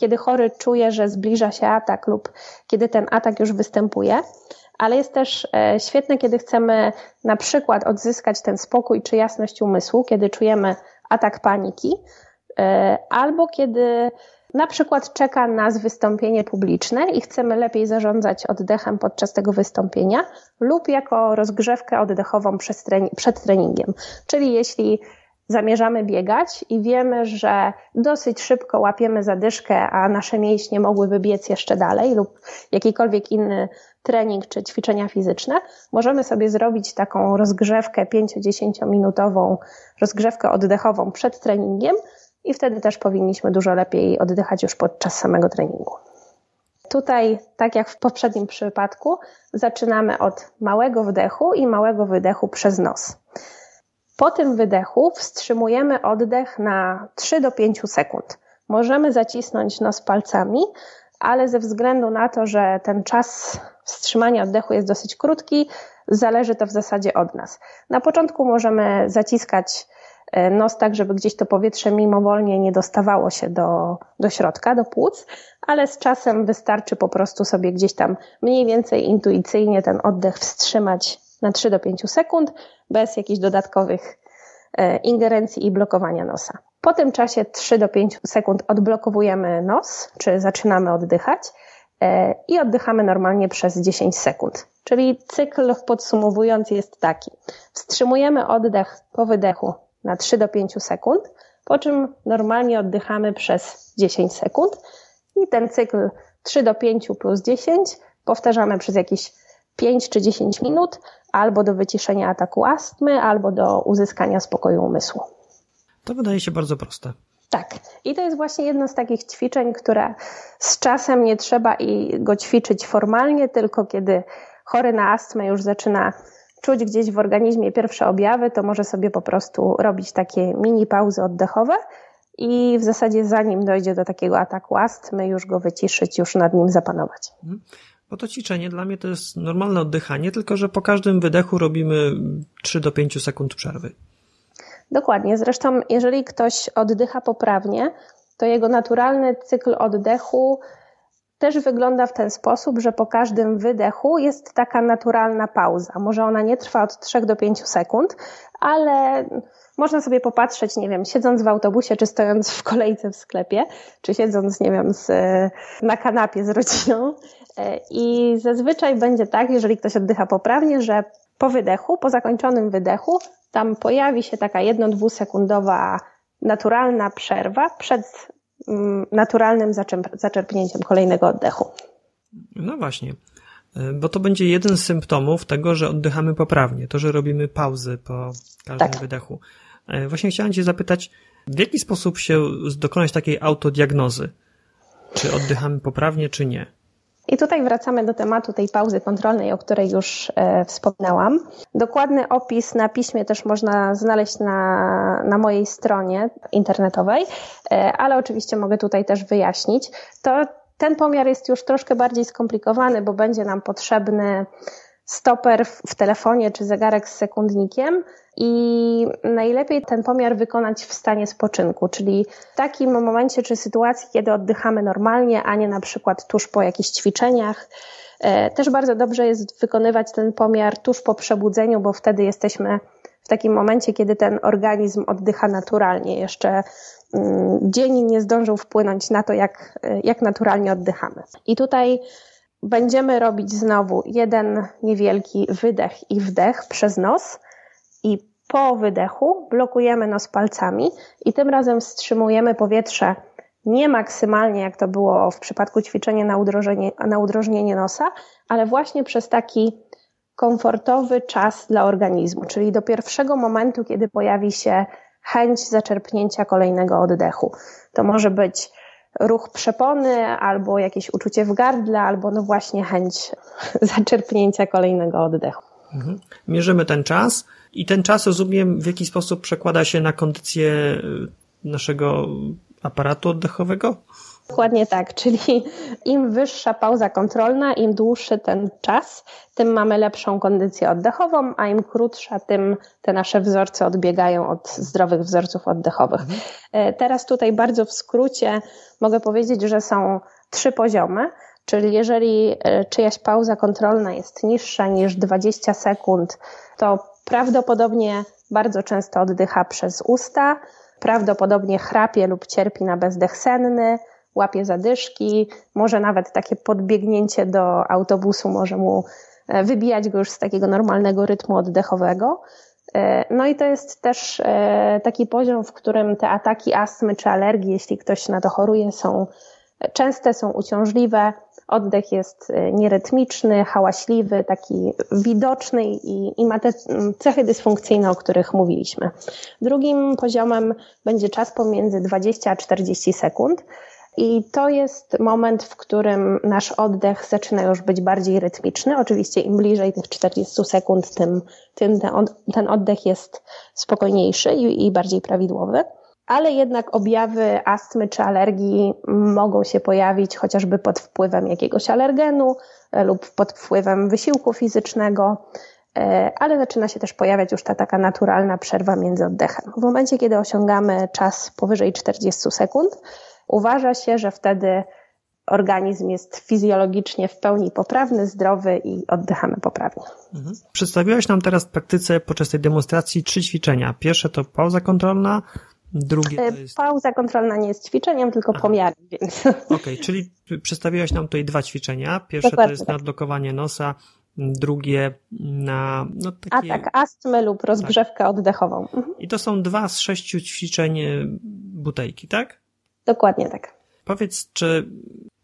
kiedy chory czuje, że zbliża się atak lub kiedy ten atak już występuje. Ale jest też e, świetne, kiedy chcemy na przykład odzyskać ten spokój czy jasność umysłu, kiedy czujemy atak paniki, albo kiedy na przykład czeka nas wystąpienie publiczne i chcemy lepiej zarządzać oddechem podczas tego wystąpienia, lub jako rozgrzewkę oddechową przed treningiem. Czyli jeśli zamierzamy biegać i wiemy, że dosyć szybko łapiemy zadyszkę, a nasze mięśnie mogłyby biec jeszcze dalej, lub jakikolwiek inny trening czy ćwiczenia fizyczne, możemy sobie zrobić taką rozgrzewkę 5-10 minutową, rozgrzewkę oddechową przed treningiem, i wtedy też powinniśmy dużo lepiej oddychać już podczas samego treningu. Tutaj, tak jak w poprzednim przypadku, zaczynamy od małego wdechu i małego wydechu przez nos. Po tym wydechu wstrzymujemy oddech na 3 do 5 sekund. Możemy zacisnąć nos palcami, ale ze względu na to, że ten czas wstrzymania oddechu jest dosyć krótki, zależy to w zasadzie od nas. Na początku możemy zaciskać nos tak, żeby gdzieś to powietrze mimowolnie nie dostawało się do, do środka, do płuc, ale z czasem wystarczy po prostu sobie gdzieś tam mniej więcej intuicyjnie ten oddech wstrzymać na 3 do 5 sekund bez jakichś dodatkowych e, ingerencji i blokowania nosa. Po tym czasie 3 do 5 sekund odblokowujemy nos, czy zaczynamy oddychać e, i oddychamy normalnie przez 10 sekund. Czyli cykl podsumowując jest taki. Wstrzymujemy oddech po wydechu na 3 do 5 sekund, po czym normalnie oddychamy przez 10 sekund i ten cykl 3 do 5 plus 10 powtarzamy przez jakieś 5 czy 10 minut, albo do wyciszenia ataku astmy, albo do uzyskania spokoju umysłu. To wydaje się bardzo proste. Tak. I to jest właśnie jedno z takich ćwiczeń, które z czasem nie trzeba i go ćwiczyć formalnie, tylko kiedy chory na astmę już zaczyna czuć gdzieś w organizmie pierwsze objawy, to może sobie po prostu robić takie mini pauzy oddechowe i w zasadzie zanim dojdzie do takiego ataku astmy, już go wyciszyć, już nad nim zapanować. Mhm. Bo to ćwiczenie dla mnie to jest normalne oddychanie, tylko że po każdym wydechu robimy 3 do 5 sekund przerwy. Dokładnie. Zresztą, jeżeli ktoś oddycha poprawnie, to jego naturalny cykl oddechu też wygląda w ten sposób, że po każdym wydechu jest taka naturalna pauza. Może ona nie trwa od 3 do 5 sekund, ale można sobie popatrzeć, nie wiem, siedząc w autobusie, czy stojąc w kolejce w sklepie, czy siedząc, nie wiem, z, na kanapie z rodziną. I zazwyczaj będzie tak, jeżeli ktoś oddycha poprawnie, że po wydechu, po zakończonym wydechu, tam pojawi się taka jedno-dwusekundowa naturalna przerwa przed naturalnym zaczerpnięciem kolejnego oddechu. No właśnie, e, bo to będzie jeden z symptomów tego, że oddychamy poprawnie, to, że robimy pauzy po każdym tak. wydechu. E, właśnie chciałem Cię zapytać, w jaki sposób się dokonać takiej autodiagnozy? Czy oddychamy poprawnie, czy nie? I tutaj wracamy do tematu tej pauzy kontrolnej, o której już e, wspomniałam. Dokładny opis na piśmie też można znaleźć na, na mojej stronie internetowej, e, ale oczywiście mogę tutaj też wyjaśnić. To ten pomiar jest już troszkę bardziej skomplikowany, bo będzie nam potrzebny stoper w telefonie czy zegarek z sekundnikiem i najlepiej ten pomiar wykonać w stanie spoczynku, czyli w takim momencie czy sytuacji, kiedy oddychamy normalnie, a nie na przykład tuż po jakichś ćwiczeniach. E, też bardzo dobrze jest wykonywać ten pomiar tuż po przebudzeniu, bo wtedy jesteśmy w takim momencie, kiedy ten organizm oddycha naturalnie. Jeszcze mm, dzień nie zdążył wpłynąć na to, jak, jak naturalnie oddychamy. I tutaj będziemy robić znowu jeden niewielki wydech i wdech przez nos i po wydechu blokujemy nos palcami i tym razem wstrzymujemy powietrze nie maksymalnie, jak to było w przypadku ćwiczenia na na udrożnienie nosa, ale właśnie przez taki komfortowy czas dla organizmu, czyli do pierwszego momentu, kiedy pojawi się chęć zaczerpnięcia kolejnego oddechu. To może być ruch przepony, albo jakieś uczucie w gardle, albo no właśnie chęć zaczerpnięcia kolejnego oddechu. Mhm. Mierzymy ten czas i ten czas, rozumiem, w jaki sposób przekłada się na kondycję y, naszego aparatu oddechowego? Dokładnie tak, czyli im wyższa pauza kontrolna, im dłuższy ten czas, tym mamy lepszą kondycję oddechową, a im krótsza, tym te nasze wzorce odbiegają od zdrowych wzorców oddechowych. Mhm. E, teraz tutaj bardzo w skrócie mogę powiedzieć, że są trzy poziomy. Czyli jeżeli e, czyjaś pauza kontrolna jest niższa niż 20 sekund, to prawdopodobnie bardzo często oddycha przez usta, prawdopodobnie chrapie lub cierpi na bezdech senny, łapie zadyszki, może nawet takie podbiegnięcie do autobusu może mu e, wybijać go już z takiego normalnego rytmu oddechowego. E, no i to jest też taki poziom, w którym te ataki astmy czy alergii, jeśli ktoś na to choruje, są częste, są uciążliwe, Oddech jest y, nierytmiczny, hałaśliwy, taki widoczny i, i ma te cechy dysfunkcyjne, o których mówiliśmy. Drugim poziomem będzie czas pomiędzy 20 a 40 sekund. I to jest moment, w którym nasz oddech zaczyna już być bardziej rytmiczny. Oczywiście im bliżej tych 40 sekund, tym, tym ten oddech jest spokojniejszy i, i bardziej prawidłowy ale jednak objawy astmy czy alergii mogą się pojawić chociażby pod wpływem jakiegoś alergenu lub pod wpływem wysiłku fizycznego, e, ale zaczyna się też pojawiać już ta taka naturalna przerwa między oddechem. W momencie, kiedy osiągamy czas powyżej 40 sekund, uważa się, że wtedy organizm jest fizjologicznie w pełni poprawny, zdrowy i oddychamy poprawnie. Mhm. Przedstawiłaś nam teraz w praktyce podczas tej demonstracji trzy ćwiczenia. Pierwsze to pauza kontrolna, Drugie jest... Pauza kontrolna nie jest ćwiczeniem, tylko Aha. pomiarem, więc... Okej, okay, czyli przedstawiłaś nam tutaj dwa ćwiczenia. Pierwsze Dokładnie to jest tak. nadlokowanie nosa, drugie na... No, takie... Atak astmy lub rozgrzewkę tak. oddechową. Mhm. I to są dwa z sześciu ćwiczeń e, butelki, tak? Dokładnie tak. Powiedz, czy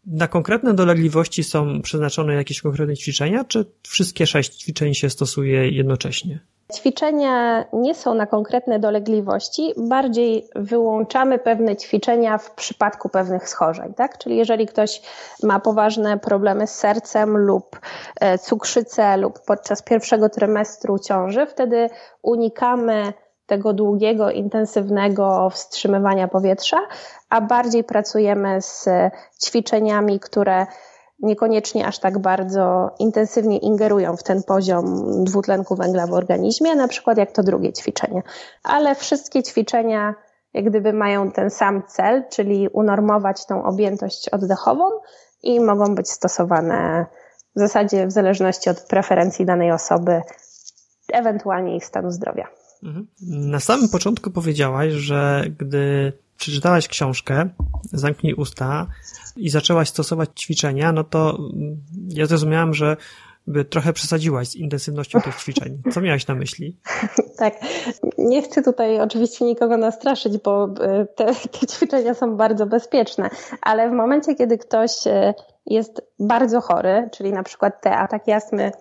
na konkretne dolegliwości są przeznaczone jakieś konkretne ćwiczenia, czy wszystkie sześć ćwiczeń się stosuje jednocześnie? Ćwiczenia nie są na konkretne dolegliwości, bardziej wyłączamy pewne ćwiczenia w przypadku pewnych schorzeń, tak? Czyli jeżeli ktoś ma poważne problemy z sercem lub e, cukrzycę lub podczas pierwszego trymestru ciąży, wtedy unikamy tego długiego, intensywnego wstrzymywania powietrza, a bardziej pracujemy z ćwiczeniami, które niekoniecznie aż tak bardzo intensywnie ingerują w ten poziom dwutlenku węgla w organizmie, na przykład jak to drugie ćwiczenie. Ale wszystkie ćwiczenia jak gdyby mają ten sam cel, czyli unormować tą objętość oddechową i mogą być stosowane w zasadzie w zależności od preferencji danej osoby, ewentualnie ich stanu zdrowia. Mhm. Na samym początku powiedziałaś, że gdy przeczytałaś książkę Zamknij usta i zaczęłaś stosować ćwiczenia, no to ja zrozumiałam, że by trochę przesadziłaś z intensywnością tych ćwiczeń. Co miałaś na myśli? Tak. Nie chcę tutaj oczywiście nikogo nastraszyć, bo e, te, te ćwiczenia są bardzo bezpieczne, ale w momencie, kiedy ktoś e, jest bardzo chory, czyli na przykład te ataki astmy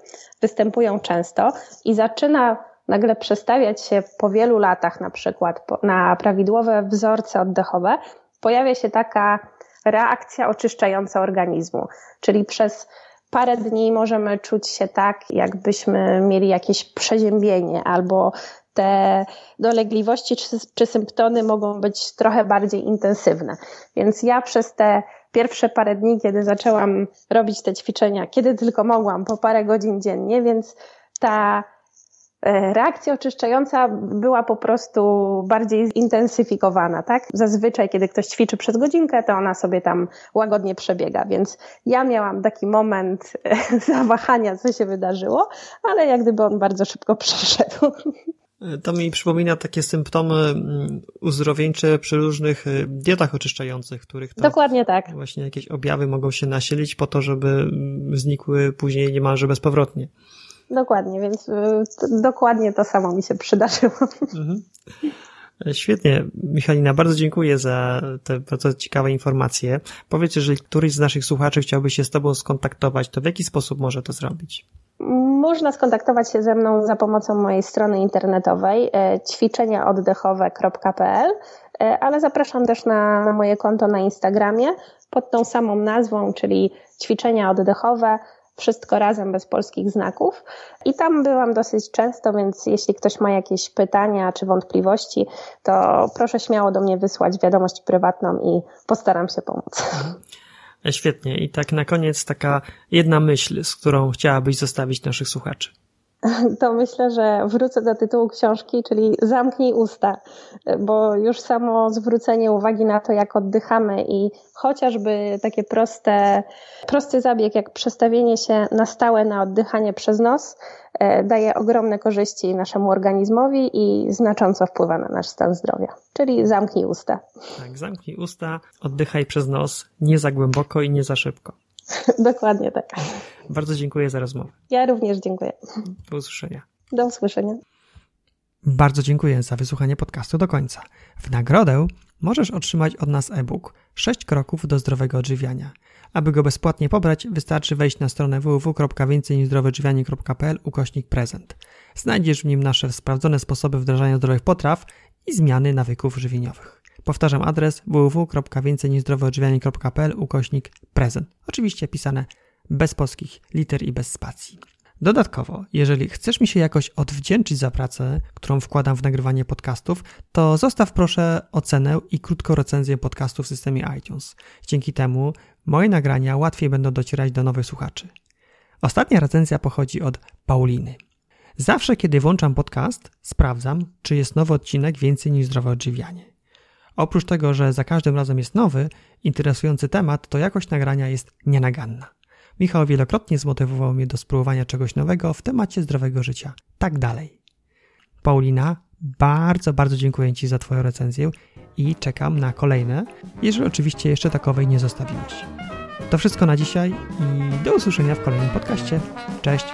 występują często i zaczyna nagle przestawiać się po wielu latach na przykład na prawidłowe wzorce oddechowe, pojawia się taka reakcja oczyszczająca organizmu, czyli przez parę dni możemy czuć się tak, jakbyśmy mieli jakieś przeziębienie albo te dolegliwości czy, czy symptomy mogą być trochę bardziej intensywne. Więc ja przez te pierwsze parę dni, kiedy zaczęłam robić te ćwiczenia, kiedy tylko mogłam, po parę godzin dziennie, więc ta reakcja oczyszczająca była po prostu bardziej zintensyfikowana, tak? Zazwyczaj, kiedy ktoś ćwiczy przez godzinkę, to ona sobie tam łagodnie przebiega, więc ja miałam taki moment e, zawahania, co się wydarzyło, ale jak gdyby on bardzo szybko przeszedł. To mi przypomina takie symptomy mm, uzdrowieńcze przy różnych e, dietach oczyszczających, których Dokładnie tak. właśnie jakieś objawy mogą się nasilić po to, żeby mm, znikły później niemalże bezpowrotnie. Dokładnie, więc y, dokładnie to samo mi się przydarzyło. Mhm. Świetnie. Michalina, bardzo dziękuję za te bardzo ciekawe informacje. Powiedz, jeżeli któryś z naszych słuchaczy chciałby się z Tobą skontaktować, to w jaki sposób może to zrobić? Można skontaktować się ze mną za pomocą mojej strony internetowej e, ćwiczeniaoddechowe.pl, e, ale zapraszam też na, na moje konto na Instagramie pod tą samą nazwą, czyli ćwiczenia oddechowe wszystko razem bez polskich znaków. I tam byłam dosyć często, więc jeśli ktoś ma jakieś pytania czy wątpliwości, to proszę śmiało do mnie wysłać wiadomość prywatną i postaram się pomóc. Świetnie. I tak na koniec taka jedna myśl, z którą chciałabyś zostawić naszych słuchaczy. to myślę, że wrócę do tytułu książki, czyli Zamknij usta, bo już samo zwrócenie uwagi na to, jak oddychamy i chociażby takie proste, prosty zabieg, jak przestawienie się na stałe na oddychanie przez nos, e, daje ogromne korzyści naszemu organizmowi i znacząco wpływa na nasz stan zdrowia. Czyli zamknij usta. Tak, zamknij usta, oddychaj przez nos, nie za głęboko i nie za szybko. Dokładnie tak. Bardzo dziękuję za rozmowę. Ja również dziękuję. Do usłyszenia. Do usłyszenia. Bardzo dziękuję za wysłuchanie podcastu do końca. W nagrodę możesz otrzymać od nas e-book 6 kroków do zdrowego odżywiania. Aby go bezpłatnie pobrać, wystarczy wejść na stronę www.więcejnizdroweodżywianie.pl ukośnik prezent. Znajdziesz w nim nasze sprawdzone sposoby wdrażania zdrowych potraw i zmiany nawyków żywieniowych. Powtarzam adres www.więcejnizdroweodżywianie.pl ukośnik prezent. Oczywiście pisane bez polskich liter i bez spacji. Dodatkowo, jeżeli chcesz mi się jakoś odwdzięczyć za pracę, którą wkładam w nagrywanie podcastów, to zostaw proszę ocenę i krótką recenzję podcastu w systemie iTunes. Dzięki temu moje nagrania łatwiej będą docierać do nowych słuchaczy. Ostatnia recenzja pochodzi od Pauliny. Zawsze, kiedy włączam podcast, sprawdzam, czy jest nowy odcinek więcej niż zdrowe odżywianie. Oprócz tego, że za każdym razem jest nowy, interesujący temat, to jakość nagrania jest nienaganna. Michał wielokrotnie zmotywował mnie do spróbowania czegoś nowego w temacie zdrowego życia. Tak dalej. Paulina, bardzo, bardzo dziękuję Ci za Twoją recenzję i czekam na kolejne, jeżeli oczywiście jeszcze takowej nie zostawiłeś. To wszystko na dzisiaj i do usłyszenia w kolejnym podcaście. Cześć!